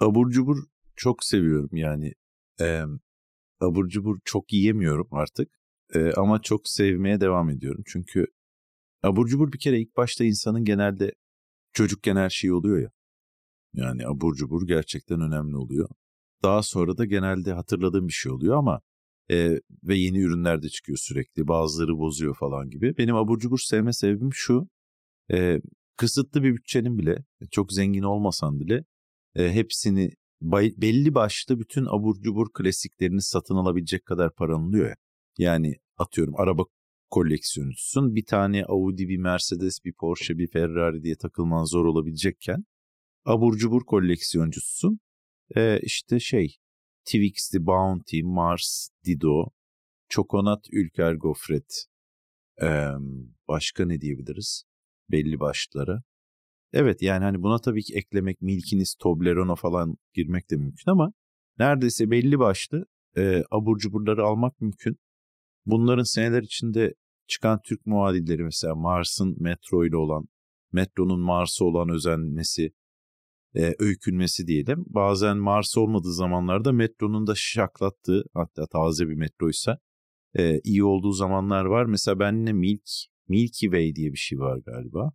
Abur cubur çok seviyorum yani. E, abur cubur çok yiyemiyorum artık. E, ama çok sevmeye devam ediyorum. Çünkü abur cubur bir kere ilk başta insanın genelde çocukken her şey oluyor ya. Yani abur cubur gerçekten önemli oluyor. Daha sonra da genelde hatırladığım bir şey oluyor ama e, ve yeni ürünler de çıkıyor sürekli. Bazıları bozuyor falan gibi. Benim abur cubur sevme sebebim şu. E, kısıtlı bir bütçenin bile çok zengin olmasan bile e, hepsini bay, belli başlı bütün abur cubur klasiklerini satın alabilecek kadar paran oluyor ya. Yani atıyorum araba koleksiyoncusun bir tane Audi, bir Mercedes, bir Porsche, bir Ferrari diye takılman zor olabilecekken abur cubur koleksiyoncusun. E, işte şey Twix'ti, Bounty, Mars, Dido, Çokonat, Ülker, Gofret. Ee, başka ne diyebiliriz? Belli başlara. Evet yani hani buna tabii ki eklemek Milkiniz, Toblerone falan girmek de mümkün ama neredeyse belli başlı e, abur cuburları almak mümkün. Bunların seneler içinde çıkan Türk muadilleri mesela Mars'ın Metro ile olan, Metro'nun Mars'a olan özenmesi, e, öykünmesi diyelim. Bazen Mars olmadığı zamanlarda metronun da şaklattığı hatta taze bir metroysa e, iyi olduğu zamanlar var. Mesela benimle Milk, Milky Way diye bir şey var galiba.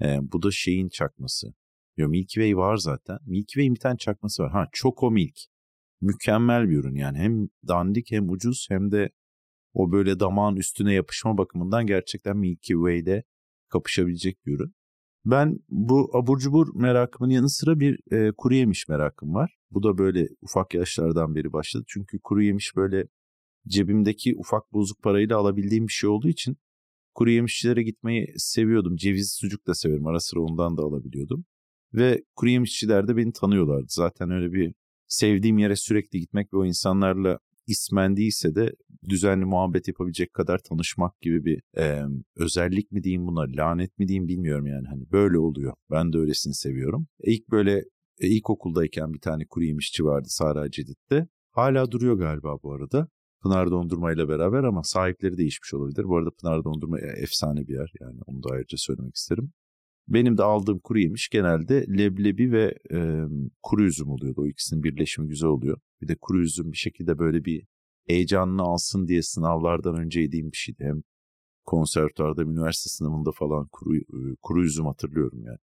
E, bu da şeyin çakması. Yo, Milky Way var zaten. Milky Way'in bir tane çakması var. Ha Choco Milk. Mükemmel bir ürün yani. Hem dandik hem ucuz hem de o böyle damağın üstüne yapışma bakımından gerçekten Milky Way'de kapışabilecek bir ürün. Ben bu abur cubur merakımın yanı sıra bir e, kuru yemiş merakım var. Bu da böyle ufak yaşlardan beri başladı. Çünkü kuru yemiş böyle cebimdeki ufak bozuk parayla alabildiğim bir şey olduğu için kuru yemişçilere gitmeyi seviyordum. Ceviz sucuk da severim. Ara sıra ondan da alabiliyordum. Ve kuru yemişçiler de beni tanıyorlardı. Zaten öyle bir sevdiğim yere sürekli gitmek ve o insanlarla ismen değilse de düzenli muhabbet yapabilecek kadar tanışmak gibi bir e, özellik mi diyeyim buna lanet mi diyeyim bilmiyorum yani hani böyle oluyor. Ben de öylesini seviyorum. E, ilk böyle e, ilkokuldayken bir tane kuru yemişçi vardı Sara Cedid'de. Hala duruyor galiba bu arada. Pınar Dondurma ile beraber ama sahipleri değişmiş olabilir. Bu arada Pınar Dondurma efsane bir yer yani onu da ayrıca söylemek isterim. Benim de aldığım kuru yemiş genelde leblebi ve e, kuru üzüm oluyordu. O ikisinin birleşimi güzel oluyor. Bir de kuru üzüm bir şekilde böyle bir heyecanını alsın diye sınavlardan önce yediğim bir şeydi. Hem konservatuarda, üniversite sınavında falan kuru, kuru üzüm hatırlıyorum yani.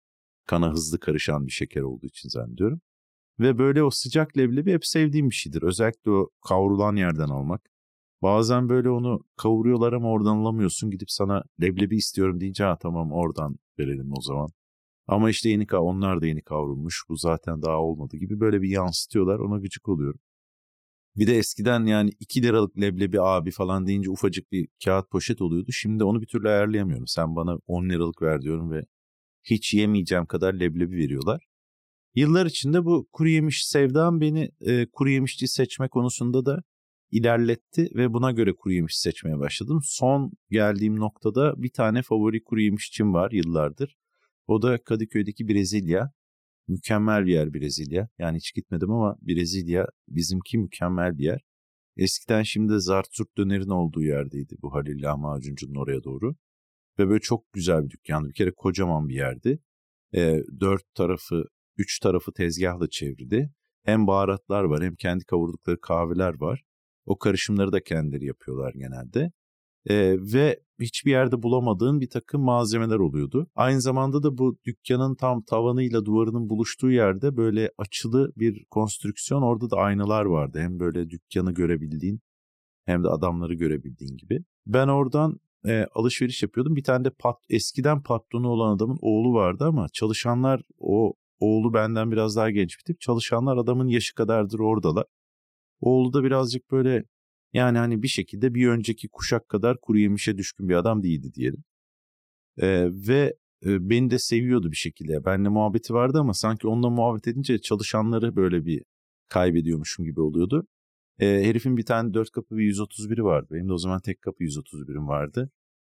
Kana hızlı karışan bir şeker olduğu için zannediyorum. Ve böyle o sıcak leblebi hep sevdiğim bir şeydir. Özellikle o kavrulan yerden almak. Bazen böyle onu kavuruyorlar ama oradan alamıyorsun. Gidip sana leblebi istiyorum deyince ha tamam oradan verelim o zaman. Ama işte yeni onlar da yeni kavrulmuş. Bu zaten daha olmadı gibi böyle bir yansıtıyorlar. Ona gıcık oluyorum. Bir de eskiden yani 2 liralık leblebi abi falan deyince ufacık bir kağıt poşet oluyordu. Şimdi onu bir türlü ayarlayamıyorum. Sen bana 10 liralık ver diyorum ve hiç yemeyeceğim kadar leblebi veriyorlar. Yıllar içinde bu kuru yemiş sevdam beni e, kuru yemişçi seçme konusunda da ilerletti ve buna göre kuru yemiş seçmeye başladım. Son geldiğim noktada bir tane favori kuru yemişçim var yıllardır. O da Kadıköy'deki Brezilya. Mükemmel bir yer Brezilya. Yani hiç gitmedim ama Brezilya bizimki mükemmel bir yer. Eskiden şimdi Zartsurt dönerin olduğu yerdeydi bu Halil Lahmacuncu'nun oraya doğru. Ve böyle çok güzel bir dükkandı. Bir kere kocaman bir yerdi. E, dört tarafı, üç tarafı tezgahla çevrili. Hem baharatlar var hem kendi kavurdukları kahveler var. O karışımları da kendileri yapıyorlar genelde. Ee, ve hiçbir yerde bulamadığın bir takım malzemeler oluyordu. Aynı zamanda da bu dükkanın tam tavanıyla duvarının buluştuğu yerde böyle açılı bir konstrüksiyon orada da aynalar vardı. Hem böyle dükkanı görebildiğin hem de adamları görebildiğin gibi. Ben oradan e, alışveriş yapıyordum. Bir tane de pat, eskiden patronu olan adamın oğlu vardı ama çalışanlar o oğlu benden biraz daha genç bir tip. Çalışanlar adamın yaşı kadardır oradalar. Oğlu da birazcık böyle yani hani bir şekilde bir önceki kuşak kadar kuru yemişe düşkün bir adam değildi diyelim. Ee, ve e, beni de seviyordu bir şekilde. Benle muhabbeti vardı ama sanki onunla muhabbet edince çalışanları böyle bir kaybediyormuşum gibi oluyordu. Ee, herifin bir tane dört kapı bir 131'i vardı. Benim de o zaman tek kapı 131'im vardı.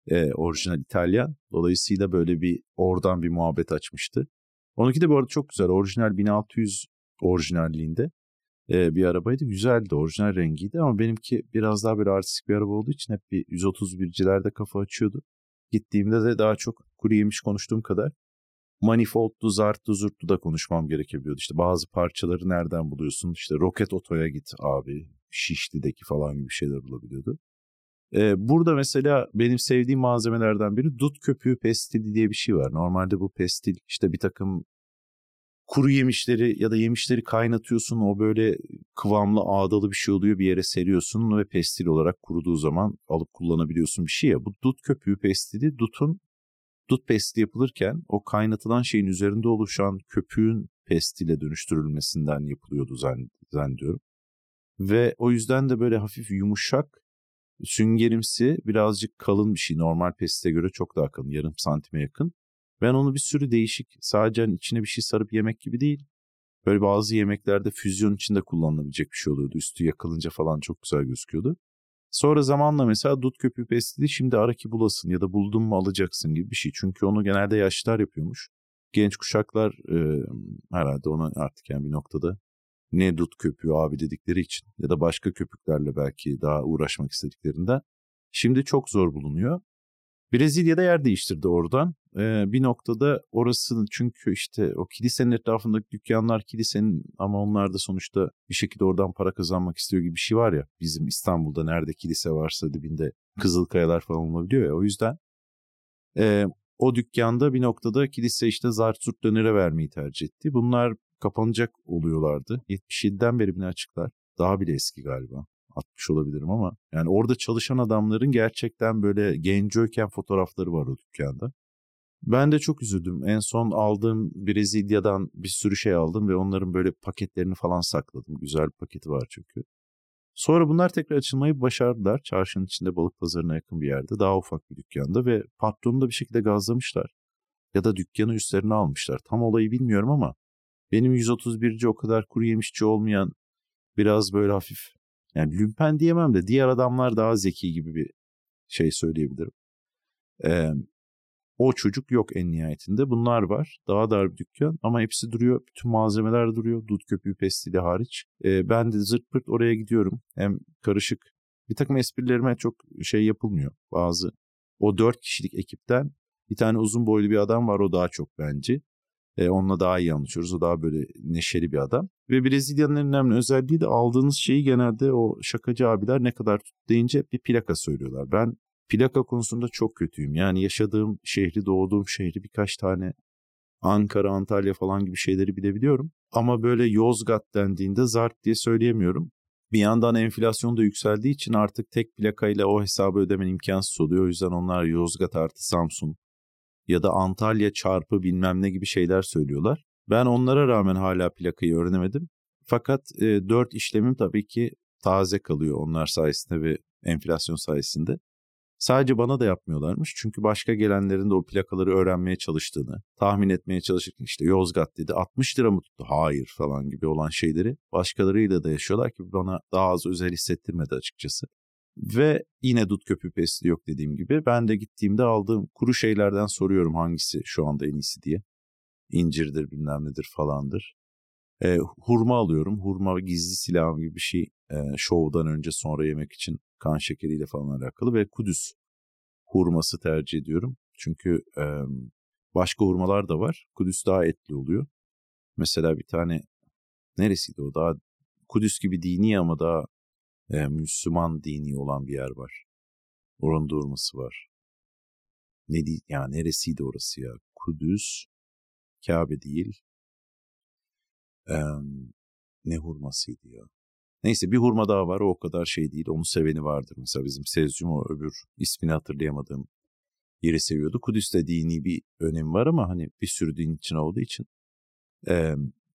Ee, orijinal İtalyan. Dolayısıyla böyle bir oradan bir muhabbet açmıştı. Onunki de bu arada çok güzel. Orijinal 1600 orijinalliğinde e, bir arabaydı. Güzeldi, orijinal rengiydi ama benimki biraz daha böyle artistik bir araba olduğu için hep bir 131'cilerde kafa açıyordu. Gittiğimde de daha çok kuru yemiş konuştuğum kadar manifoldlu, zartlı, zurtlu da konuşmam gerekebiliyordu. İşte bazı parçaları nereden buluyorsun? İşte roket otoya git abi, Şişli'deki falan gibi şeyler bulabiliyordu. Ee, burada mesela benim sevdiğim malzemelerden biri dut köpüğü pestili diye bir şey var. Normalde bu pestil işte bir takım kuru yemişleri ya da yemişleri kaynatıyorsun o böyle kıvamlı ağdalı bir şey oluyor bir yere seriyorsun ve pestil olarak kuruduğu zaman alıp kullanabiliyorsun bir şey ya. Bu dut köpüğü pestili dutun dut pesti yapılırken o kaynatılan şeyin üzerinde oluşan köpüğün pestile dönüştürülmesinden yapılıyordu zannediyorum. Ve o yüzden de böyle hafif yumuşak süngerimsi birazcık kalın bir şey. Normal pestile göre çok daha kalın yarım santime yakın. Ben onu bir sürü değişik sadece hani içine bir şey sarıp yemek gibi değil. Böyle bazı yemeklerde füzyon içinde kullanılabilecek bir şey oluyordu. Üstü yakılınca falan çok güzel gözüküyordu. Sonra zamanla mesela dut köpüğü pestili şimdi ara ki bulasın ya da buldun mu alacaksın gibi bir şey. Çünkü onu genelde yaşlılar yapıyormuş. Genç kuşaklar e, herhalde ona artık yani bir noktada ne dut köpüğü abi dedikleri için ya da başka köpüklerle belki daha uğraşmak istediklerinden şimdi çok zor bulunuyor. Brezilya'da yer değiştirdi oradan. Ee, bir noktada orası çünkü işte o kilisenin etrafındaki dükkanlar kilisenin ama onlar da sonuçta bir şekilde oradan para kazanmak istiyor gibi bir şey var ya. Bizim İstanbul'da nerede kilise varsa dibinde Kızılkayalar falan olabiliyor ya. O yüzden e, o dükkanda bir noktada kilise işte zart zurt dönere vermeyi tercih etti. Bunlar kapanacak oluyorlardı. 77'den beri bile açıklar. Daha bile eski galiba. 60 olabilirim ama yani orada çalışan adamların gerçekten böyle gencöyken fotoğrafları var o dükkanda. Ben de çok üzüldüm. En son aldığım Brezilya'dan bir sürü şey aldım ve onların böyle paketlerini falan sakladım. Güzel bir paketi var çünkü. Sonra bunlar tekrar açılmayı başardılar. Çarşının içinde balık pazarına yakın bir yerde. Daha ufak bir dükkanda ve patronu da bir şekilde gazlamışlar. Ya da dükkanı üstlerine almışlar. Tam olayı bilmiyorum ama benim 131'ci o kadar kuru yemişçi olmayan biraz böyle hafif yani lümpen diyemem de diğer adamlar daha zeki gibi bir şey söyleyebilirim. Ee, o çocuk yok en nihayetinde. Bunlar var. Daha dar bir dükkan ama hepsi duruyor. Bütün malzemeler duruyor. Dut köpüğü pestili hariç. Ee, ben de zırt pırt oraya gidiyorum. Hem karışık. Bir takım esprilerime çok şey yapılmıyor. Bazı o dört kişilik ekipten bir tane uzun boylu bir adam var. O daha çok bence. E, onunla daha iyi anlaşıyoruz. O daha böyle neşeli bir adam. Ve Brezilya'nın en önemli özelliği de aldığınız şeyi genelde o şakacı abiler ne kadar tut deyince bir plaka söylüyorlar. Ben plaka konusunda çok kötüyüm. Yani yaşadığım şehri, doğduğum şehri birkaç tane Ankara, Antalya falan gibi şeyleri bilebiliyorum. Ama böyle Yozgat dendiğinde zart diye söyleyemiyorum. Bir yandan enflasyon da yükseldiği için artık tek plakayla o hesabı ödemen imkansız oluyor. O yüzden onlar Yozgat artı Samsun ya da Antalya çarpı bilmem ne gibi şeyler söylüyorlar. Ben onlara rağmen hala plakayı öğrenemedim. Fakat e, 4 işlemim tabii ki taze kalıyor onlar sayesinde ve enflasyon sayesinde. Sadece bana da yapmıyorlarmış. Çünkü başka gelenlerin de o plakaları öğrenmeye çalıştığını, tahmin etmeye çalışırken işte Yozgat dedi 60 lira mı tuttu? Hayır falan gibi olan şeyleri başkalarıyla da yaşıyorlar ki bana daha az özel hissettirmedi açıkçası. Ve yine dut köpüğü pesti yok dediğim gibi. Ben de gittiğimde aldığım kuru şeylerden soruyorum hangisi şu anda en iyisi diye. İncirdir bilmem nedir falandır. E, hurma alıyorum. Hurma gizli silahım gibi bir şey. E, şovdan önce sonra yemek için kan şekeriyle falan alakalı. Ve Kudüs hurması tercih ediyorum. Çünkü e, başka hurmalar da var. Kudüs daha etli oluyor. Mesela bir tane neresiydi o? Daha Kudüs gibi dini ama daha e, Müslüman dini olan bir yer var. Oranın durması var. Ne ya neresiydi orası ya? Kudüs, Kabe değil. Ee, ne hurmasıydı ya? Neyse bir hurma daha var o kadar şey değil. Onun seveni vardır. Mesela bizim Sezyum o öbür ismini hatırlayamadığım yeri seviyordu. Kudüs'te dini bir önem var ama hani bir sürü din için olduğu için e,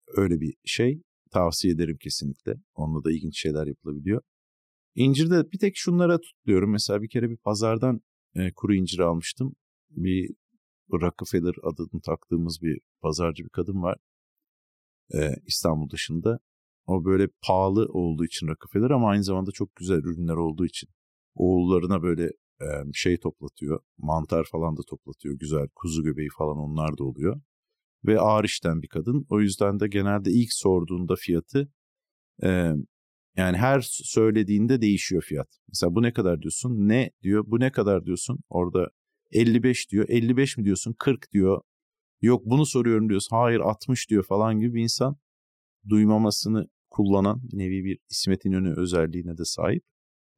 öyle bir şey tavsiye ederim kesinlikle. Onunla da ilginç şeyler yapılabiliyor. İncirde bir tek şunlara tutuyorum. Mesela bir kere bir pazardan e, kuru incir almıştım. Bir Rockefeller adını taktığımız bir pazarcı bir kadın var. E, İstanbul dışında. O böyle pahalı olduğu için Rockefeller ama aynı zamanda çok güzel ürünler olduğu için. Oğullarına böyle e, şey toplatıyor. Mantar falan da toplatıyor. Güzel kuzu göbeği falan onlar da oluyor. Ve ağır işten bir kadın. O yüzden de genelde ilk sorduğunda fiyatı e, yani her söylediğinde değişiyor fiyat. Mesela bu ne kadar diyorsun? Ne diyor? Bu ne kadar diyorsun? Orada 55 diyor. 55 mi diyorsun? 40 diyor. Yok bunu soruyorum diyoruz. Hayır 60 diyor falan gibi bir insan duymamasını kullanan nevi bir İsmet İnönü özelliğine de sahip.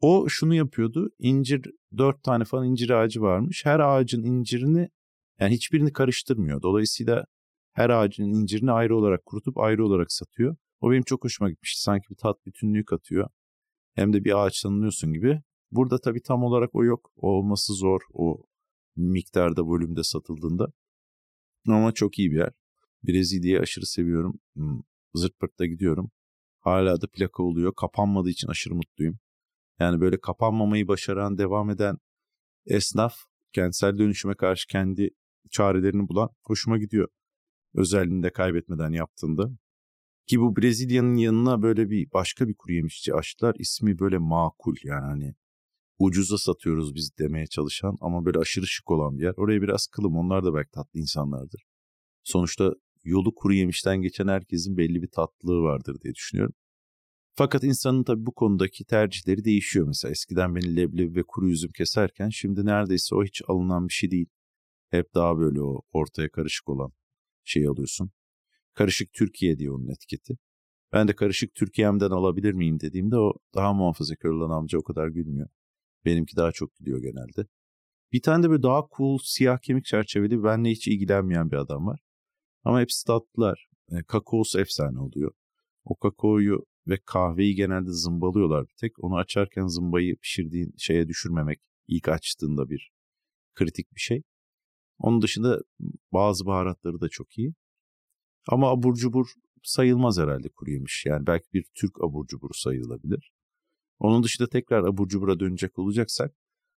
O şunu yapıyordu. İncir dört tane falan incir ağacı varmış. Her ağacın incirini yani hiçbirini karıştırmıyor. Dolayısıyla her ağacın incirini ayrı olarak kurutup ayrı olarak satıyor. O benim çok hoşuma gitmişti. Sanki bir tat bütünlüğü katıyor. Hem de bir ağaç tanınıyorsun gibi. Burada tabii tam olarak o yok. O olması zor o miktarda, volümde satıldığında. Ama çok iyi bir yer. Brezilya'yı aşırı seviyorum. Hmm, zırt pırtta gidiyorum. Hala da plaka oluyor. Kapanmadığı için aşırı mutluyum. Yani böyle kapanmamayı başaran, devam eden esnaf kentsel dönüşüme karşı kendi çarelerini bulan hoşuma gidiyor. Özelliğini de kaybetmeden yaptığında. Ki bu Brezilya'nın yanına böyle bir başka bir kuru yemişçi açtılar. İsmi böyle makul yani hani ucuza satıyoruz biz demeye çalışan ama böyle aşırı şık olan bir yer. Oraya biraz kılım onlar da belki tatlı insanlardır. Sonuçta yolu kuru yemişten geçen herkesin belli bir tatlılığı vardır diye düşünüyorum. Fakat insanın tabii bu konudaki tercihleri değişiyor. Mesela eskiden beni leblebi ve kuru üzüm keserken şimdi neredeyse o hiç alınan bir şey değil. Hep daha böyle o ortaya karışık olan şey alıyorsun. Karışık Türkiye diye onun etiketi. Ben de karışık Türkiye'mden alabilir miyim dediğimde o daha muhafazakar olan amca o kadar gülmüyor. Benimki daha çok gülüyor genelde. Bir tane de böyle daha cool siyah kemik çerçeveli benle hiç ilgilenmeyen bir adam var. Ama hepsi tatlılar. E, kakaosu efsane oluyor. O kakaoyu ve kahveyi genelde zımbalıyorlar bir tek. Onu açarken zımbayı pişirdiğin şeye düşürmemek ilk açtığında bir kritik bir şey. Onun dışında bazı baharatları da çok iyi. Ama abur cubur sayılmaz herhalde kuru. Yani belki bir Türk abur cuburu sayılabilir. Onun dışında tekrar abur cubura dönecek olacaksak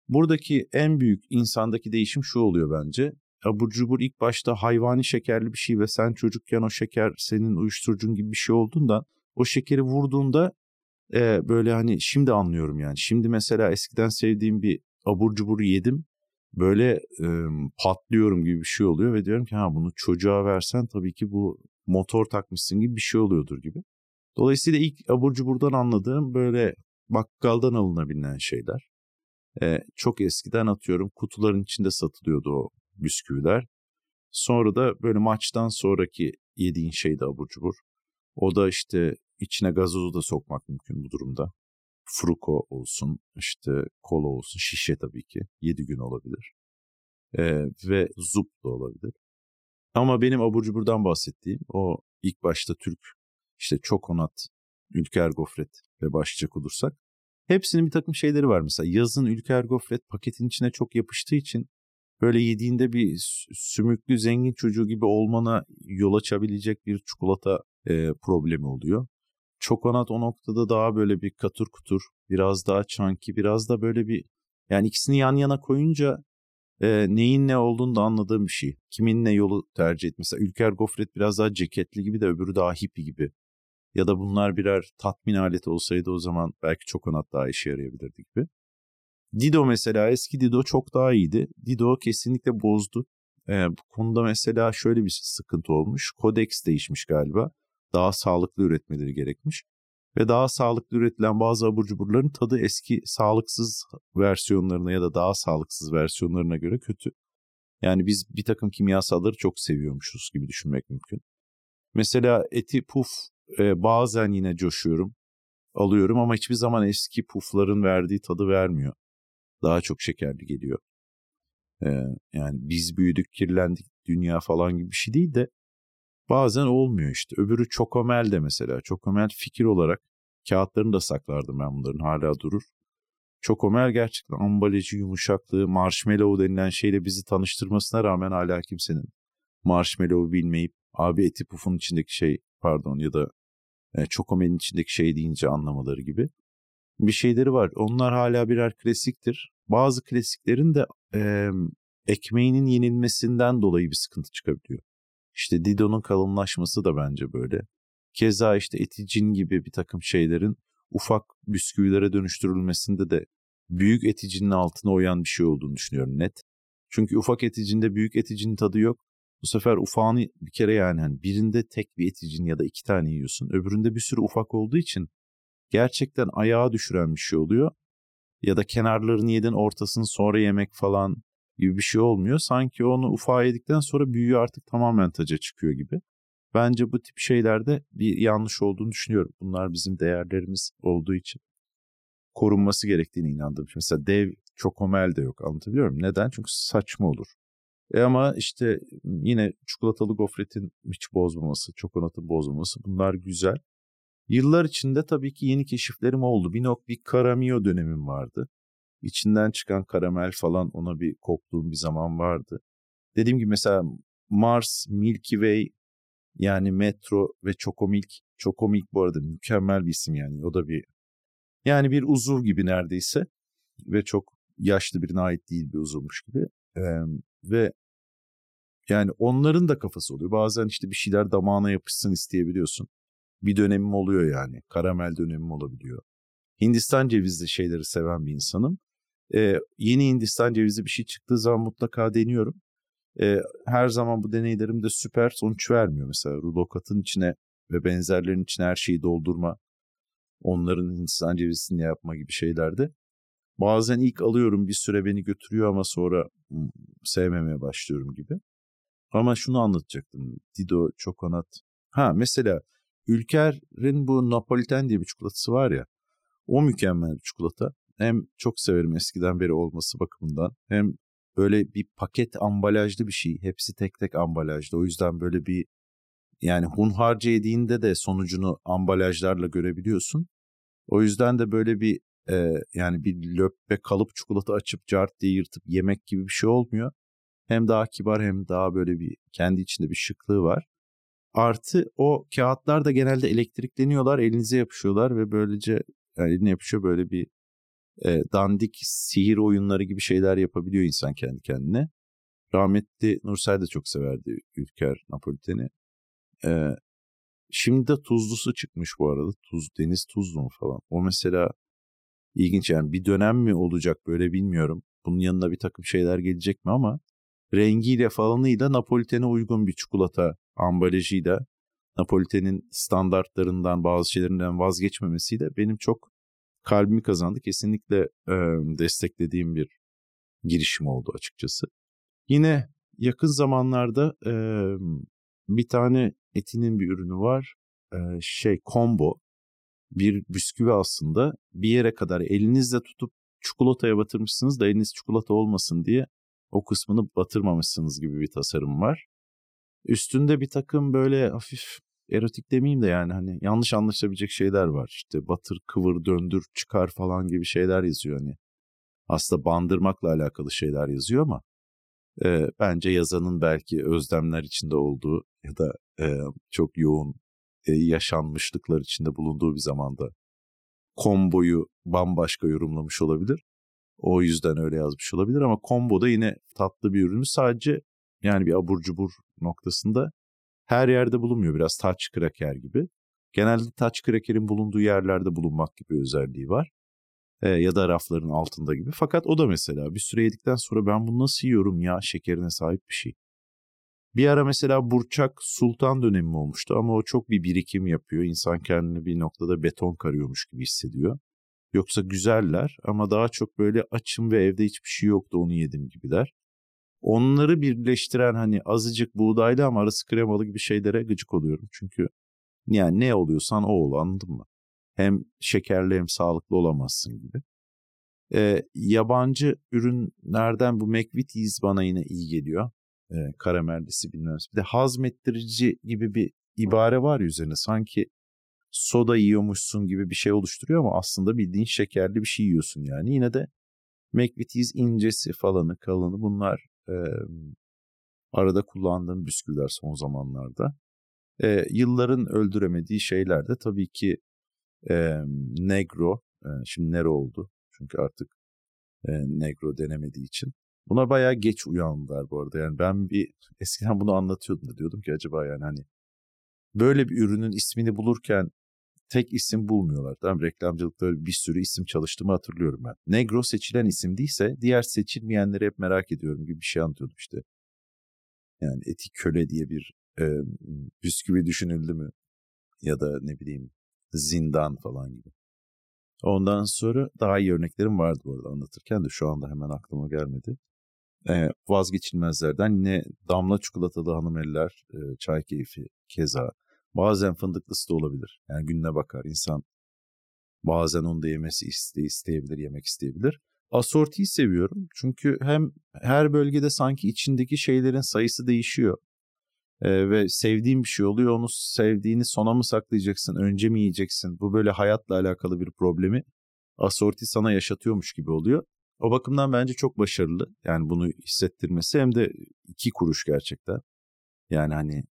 buradaki en büyük insandaki değişim şu oluyor bence. Abur cubur ilk başta hayvani şekerli bir şey ve sen çocukken o şeker senin uyuşturucun gibi bir şey olduğundan o şekeri vurduğunda e, böyle hani şimdi anlıyorum yani. Şimdi mesela eskiden sevdiğim bir abur cubur yedim. Böyle e, patlıyorum gibi bir şey oluyor ve diyorum ki ha bunu çocuğa versen tabii ki bu motor takmışsın gibi bir şey oluyordur gibi. Dolayısıyla ilk abur cuburdan anladığım böyle bakkaldan alınabilen şeyler. E, çok eskiden atıyorum kutuların içinde satılıyordu o bisküviler. Sonra da böyle maçtan sonraki yediğin şeydi abur cubur. O da işte içine gazozu da sokmak mümkün bu durumda. Fruko olsun, işte kola olsun, şişe tabii ki. 7 gün olabilir. Ee, ve zup da olabilir. Ama benim abur cuburdan bahsettiğim o ilk başta Türk işte çokonat, ülker gofret ve başlayacak olursak hepsinin bir takım şeyleri var. Mesela yazın ülker gofret paketin içine çok yapıştığı için böyle yediğinde bir sümüklü zengin çocuğu gibi olmana yol açabilecek bir çikolata e, problemi oluyor. Çokonat o noktada daha böyle bir katır kutur, biraz daha çanki, biraz da böyle bir yani ikisini yan yana koyunca e, neyin ne olduğunu da anladığım bir şey. Kimin ne yolu tercih et. Mesela Ülker Gofret biraz daha ceketli gibi de öbürü daha hippie gibi. Ya da bunlar birer tatmin aleti olsaydı o zaman belki çokonat daha işe yarayabilirdi gibi. Dido mesela eski Dido çok daha iyiydi. Dido kesinlikle bozdu. Ee, bu konuda mesela şöyle bir sıkıntı olmuş. Kodeks değişmiş galiba daha sağlıklı üretmeleri gerekmiş. Ve daha sağlıklı üretilen bazı abur cuburların tadı eski sağlıksız versiyonlarına ya da daha sağlıksız versiyonlarına göre kötü. Yani biz bir takım kimyasalları çok seviyormuşuz gibi düşünmek mümkün. Mesela eti puf e, bazen yine coşuyorum, alıyorum ama hiçbir zaman eski pufların verdiği tadı vermiyor. Daha çok şekerli geliyor. E, yani biz büyüdük, kirlendik, dünya falan gibi bir şey değil de Bazen olmuyor işte. Öbürü Çokomel de mesela. Çokomel fikir olarak kağıtlarını da saklardım ben bunların hala durur. Çokomel gerçekten ambalajı, yumuşaklığı, marshmallow denilen şeyle bizi tanıştırmasına rağmen hala kimsenin marshmallow bilmeyip abi eti pufun içindeki şey pardon ya da e, çokomelin içindeki şey deyince anlamaları gibi bir şeyleri var. Onlar hala birer klasiktir. Bazı klasiklerin de e, ekmeğinin yenilmesinden dolayı bir sıkıntı çıkabiliyor. İşte Dido'nun kalınlaşması da bence böyle. Keza işte eticin gibi bir takım şeylerin ufak bisküvilere dönüştürülmesinde de büyük eticinin altına oyan bir şey olduğunu düşünüyorum net. Çünkü ufak eticinde büyük eticinin tadı yok. Bu sefer ufağını bir kere yani hani birinde tek bir eticin ya da iki tane yiyorsun. Öbüründe bir sürü ufak olduğu için gerçekten ayağa düşüren bir şey oluyor. Ya da kenarlarını yedin ortasını sonra yemek falan gibi bir şey olmuyor. Sanki onu ufağa yedikten sonra büyüğü artık tamamen taca çıkıyor gibi. Bence bu tip şeylerde bir yanlış olduğunu düşünüyorum. Bunlar bizim değerlerimiz olduğu için korunması gerektiğini inandığım. Mesela dev çokomel de yok anlatabiliyor muyum? Neden? Çünkü saçma olur. E ama işte yine çikolatalı gofretin hiç bozmaması, çokonatı bozmaması bunlar güzel. Yıllar içinde tabii ki yeni keşiflerim oldu. Bir nok bir karamio dönemim vardı. İçinden çıkan karamel falan ona bir koptuğum bir zaman vardı. Dediğim gibi mesela Mars, Milky Way yani Metro ve Chokomilk. Chokomilk bu arada mükemmel bir isim yani. O da bir yani bir uzuv gibi neredeyse ve çok yaşlı birine ait değil bir uzuvmuş gibi. Ee, ve yani onların da kafası oluyor. Bazen işte bir şeyler damağına yapışsın isteyebiliyorsun. Bir dönemim oluyor yani. Karamel dönemim olabiliyor. Hindistan cevizli şeyleri seven bir insanım. Ee, yeni Hindistan cevizli bir şey çıktığı zaman mutlaka deniyorum. Ee, her zaman bu deneylerim de süper sonuç vermiyor. Mesela rulokatın içine ve benzerlerin içine her şeyi doldurma, onların Hindistan cevizini yapma gibi şeylerde. Bazen ilk alıyorum bir süre beni götürüyor ama sonra sevmemeye başlıyorum gibi. Ama şunu anlatacaktım. Dido, çokonat. Ha mesela Ülker'in bu Napoliten diye bir çikolatası var ya. O mükemmel bir çikolata. Hem çok severim eskiden beri olması bakımından. Hem böyle bir paket ambalajlı bir şey. Hepsi tek tek ambalajlı. O yüzden böyle bir yani hunharca yediğinde de sonucunu ambalajlarla görebiliyorsun. O yüzden de böyle bir e, yani bir löppe kalıp çikolata açıp cart diye yırtıp yemek gibi bir şey olmuyor. Hem daha kibar hem daha böyle bir kendi içinde bir şıklığı var. Artı o kağıtlar da genelde elektrikleniyorlar, elinize yapışıyorlar ve böylece yani eline yapışıyor böyle bir e, dandik sihir oyunları gibi şeyler yapabiliyor insan kendi kendine. Rahmetli Nursay da çok severdi Ülker Napoliten'i. E, şimdi de tuzlusu çıkmış bu arada. Tuz, deniz tuzlu mu falan. O mesela ilginç yani bir dönem mi olacak böyle bilmiyorum. Bunun yanına bir takım şeyler gelecek mi ama rengiyle falanıyla Napoliten'e uygun bir çikolata ambalajıyla Napoliten'in standartlarından bazı şeylerinden vazgeçmemesiyle benim çok kalbimi kazandı. Kesinlikle e, desteklediğim bir girişim oldu açıkçası. Yine yakın zamanlarda e, bir tane etinin bir ürünü var. E, şey combo bir bisküvi aslında bir yere kadar elinizle tutup çikolataya batırmışsınız da eliniz çikolata olmasın diye o kısmını batırmamışsınız gibi bir tasarım var. Üstünde bir takım böyle hafif erotik demeyeyim de yani hani yanlış anlaşılabilecek şeyler var. İşte batır, kıvır, döndür, çıkar falan gibi şeyler yazıyor hani. Aslında bandırmakla alakalı şeyler yazıyor ama e, bence yazanın belki özlemler içinde olduğu ya da e, çok yoğun e, yaşanmışlıklar içinde bulunduğu bir zamanda komboyu bambaşka yorumlamış olabilir. O yüzden öyle yazmış olabilir ama combo da yine tatlı bir ürünü sadece yani bir abur cubur noktasında her yerde bulunmuyor. Biraz touch cracker gibi. Genelde touch cracker'in bulunduğu yerlerde bulunmak gibi özelliği var. E, ya da rafların altında gibi. Fakat o da mesela bir süre yedikten sonra ben bunu nasıl yiyorum ya şekerine sahip bir şey. Bir ara mesela Burçak Sultan dönemi olmuştu ama o çok bir birikim yapıyor. İnsan kendini bir noktada beton karıyormuş gibi hissediyor. Yoksa güzeller ama daha çok böyle açım ve evde hiçbir şey yoktu onu yedim gibiler. Onları birleştiren hani azıcık buğdaylı ama arası kremalı gibi şeylere gıcık oluyorum. Çünkü yani ne oluyorsan o ol anladın mı? Hem şekerli hem sağlıklı olamazsın gibi. Ee, yabancı ürünlerden bu McVitie's bana yine iyi geliyor. Ee, karamellisi bilmem. Bir de hazmettirici gibi bir ibare var ya üzerine. Sanki soda yiyormuşsun gibi bir şey oluşturuyor ama aslında bildiğin şekerli bir şey yiyorsun yani. Yine de McVitie's incesi falanı kalını bunlar e, arada kullandığım bisküviler son zamanlarda. E, yılların öldüremediği şeyler de tabii ki e, Negro, e, şimdi Nero oldu çünkü artık e, Negro denemediği için. Buna bayağı geç uyandılar bu arada. Yani ben bir eskiden bunu anlatıyordum da diyordum ki acaba yani hani böyle bir ürünün ismini bulurken tek isim bulmuyorlar. Tamam reklamcılıkta bir sürü isim çalıştığımı hatırlıyorum ben. Negro seçilen isim değilse diğer seçilmeyenleri hep merak ediyorum gibi bir şey anlatıyordum işte. Yani etik köle diye bir e, bisküvi düşünüldü mü? Ya da ne bileyim zindan falan gibi. Ondan sonra daha iyi örneklerim vardı bu arada anlatırken de şu anda hemen aklıma gelmedi. e, vazgeçilmezlerden yine damla çikolatalı hanım eller, e, çay keyfi keza. Bazen fındıklısı da olabilir. Yani gününe bakar insan. Bazen onu da yemesi iste, isteyebilir, yemek isteyebilir. Asortiyi seviyorum. Çünkü hem her bölgede sanki içindeki şeylerin sayısı değişiyor. Ee, ve sevdiğin bir şey oluyor. Onu sevdiğini sona mı saklayacaksın, önce mi yiyeceksin? Bu böyle hayatla alakalı bir problemi asorti sana yaşatıyormuş gibi oluyor. O bakımdan bence çok başarılı. Yani bunu hissettirmesi hem de iki kuruş gerçekten. Yani hani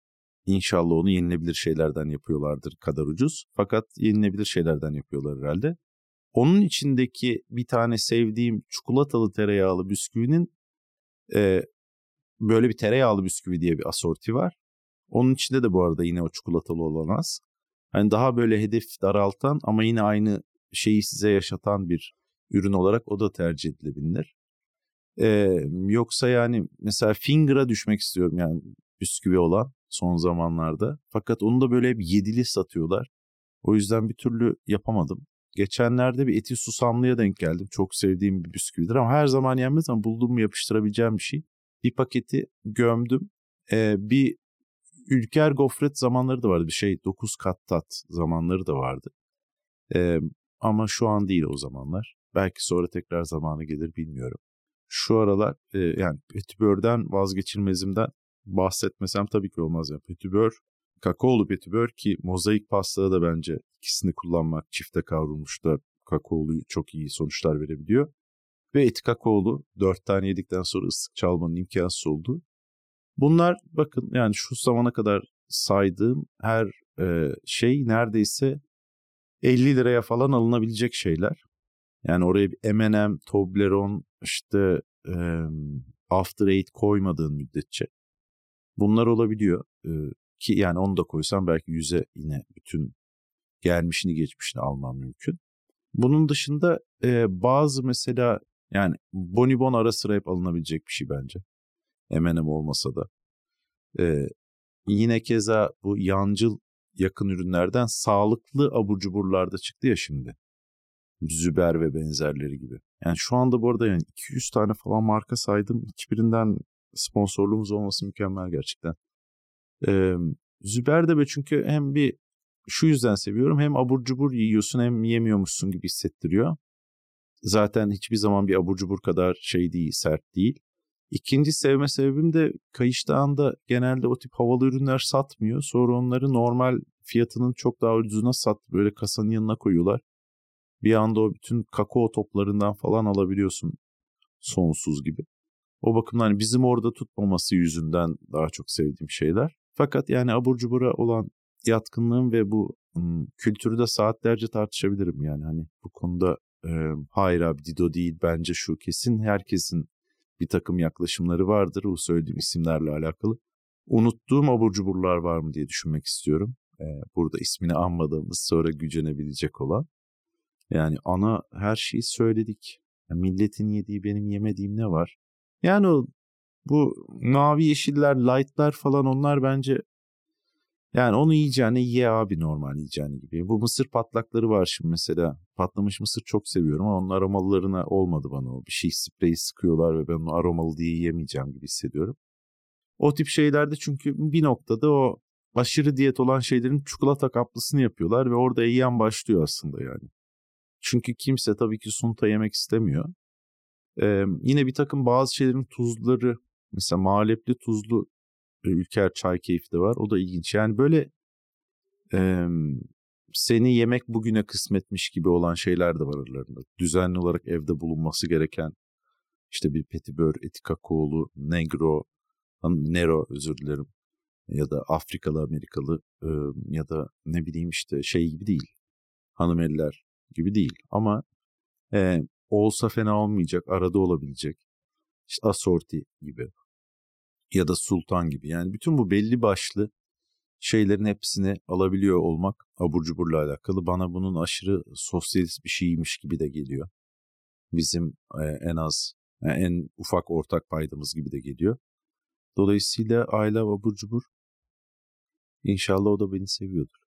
inşallah onu yenilebilir şeylerden yapıyorlardır kadar ucuz. Fakat yenilebilir şeylerden yapıyorlar herhalde. Onun içindeki bir tane sevdiğim çikolatalı tereyağlı bisküvinin e, böyle bir tereyağlı bisküvi diye bir asorti var. Onun içinde de bu arada yine o çikolatalı olan az. Hani daha böyle hedef daraltan ama yine aynı şeyi size yaşatan bir ürün olarak o da tercih edilebilir. Ee, yoksa yani mesela Finger'a düşmek istiyorum yani bisküvi olan son zamanlarda. Fakat onu da böyle hep yedili satıyorlar. O yüzden bir türlü yapamadım. Geçenlerde bir eti susamlıya denk geldim. Çok sevdiğim bir bisküvidir ama her zaman yenmez ama bulduğum yapıştırabileceğim bir şey. Bir paketi gömdüm. Ee, bir Ülker gofret zamanları da vardı. Bir şey 9 kat tat zamanları da vardı. Ee, ama şu an değil o zamanlar. Belki sonra tekrar zamanı gelir bilmiyorum. Şu aralar e, yani petibörden vazgeçilmezimden bahsetmesem tabii ki olmaz. Yani petibör, kakaolu petibör ki mozaik pastada da bence ikisini kullanmak çifte kavrulmuş da kakaolu çok iyi sonuçlar verebiliyor. Ve eti kakaolu dört tane yedikten sonra ıslık çalmanın imkansız olduğu. Bunlar bakın yani şu zamana kadar saydığım her e, şey neredeyse 50 liraya falan alınabilecek şeyler. Yani oraya bir M&M, Toblerone, işte e, After Eight koymadığın müddetçe bunlar olabiliyor. E, ki yani onu da koysam belki yüze yine bütün gelmişini geçmişini almam mümkün. Bunun dışında e, bazı mesela yani bonibon ara sıra hep alınabilecek bir şey bence. M&M olmasa da. E, yine keza bu yancıl yakın ürünlerden sağlıklı abur cuburlarda çıktı ya şimdi. Züber ve benzerleri gibi. Yani şu anda bu arada yani 200 tane falan marka saydım. Hiçbirinden sponsorluğumuz olması mükemmel gerçekten. Ee, Züber de be çünkü hem bir şu yüzden seviyorum hem abur cubur yiyorsun hem yemiyormuşsun gibi hissettiriyor. Zaten hiçbir zaman bir abur cubur kadar şey değil, sert değil. İkinci sevme sebebim de Kayış Dağı'nda genelde o tip havalı ürünler satmıyor. Sonra onları normal fiyatının çok daha ucuzuna sat böyle kasanın yanına koyuyorlar. Bir anda o bütün kakao toplarından falan alabiliyorsun sonsuz gibi. O bakımdan hani bizim orada tutmaması yüzünden daha çok sevdiğim şeyler. Fakat yani abur cubura olan yatkınlığım ve bu ım, kültürü de saatlerce tartışabilirim yani hani bu konuda e, hayır abi Dido değil bence şu kesin herkesin bir takım yaklaşımları vardır bu söylediğim isimlerle alakalı. Unuttuğum abur cuburlar var mı diye düşünmek istiyorum. Ee, burada ismini anmadığımız sonra gücenebilecek olan. Yani ana her şeyi söyledik. Yani milletin yediği benim yemediğim ne var? Yani o bu mavi yeşiller, lightlar falan onlar bence yani onu yiyeceğine ye abi normal yiyeceğini gibi. Bu mısır patlakları var şimdi mesela. Patlamış mısır çok seviyorum ama onun aromalılarına olmadı bana o. Bir şey spreyi sıkıyorlar ve ben onu aromalı diye yiyemeyeceğim gibi hissediyorum. O tip şeylerde çünkü bir noktada o aşırı diyet olan şeylerin çikolata kaplısını yapıyorlar ve orada yiyen başlıyor aslında yani. Çünkü kimse tabii ki sunta yemek istemiyor. Ee, yine bir takım bazı şeylerin tuzları mesela malepli tuzlu Ülker çay keyfi de var. O da ilginç. Yani böyle e, seni yemek bugüne kısmetmiş gibi olan şeyler de var aralarında. Düzenli olarak evde bulunması gereken işte bir petibör, eti kakaolu, negro, nero özür dilerim ya da Afrikalı Amerikalı e, ya da ne bileyim işte şey gibi değil. Hanım eller gibi değil ama e, olsa fena olmayacak, arada olabilecek. İşte asorti gibi ya da sultan gibi. Yani bütün bu belli başlı şeylerin hepsini alabiliyor olmak abur cuburla alakalı. Bana bunun aşırı sosyalist bir şeymiş gibi de geliyor. Bizim e, en az, yani e, en ufak ortak paydamız gibi de geliyor. Dolayısıyla aile abur cubur. İnşallah o da beni seviyordur.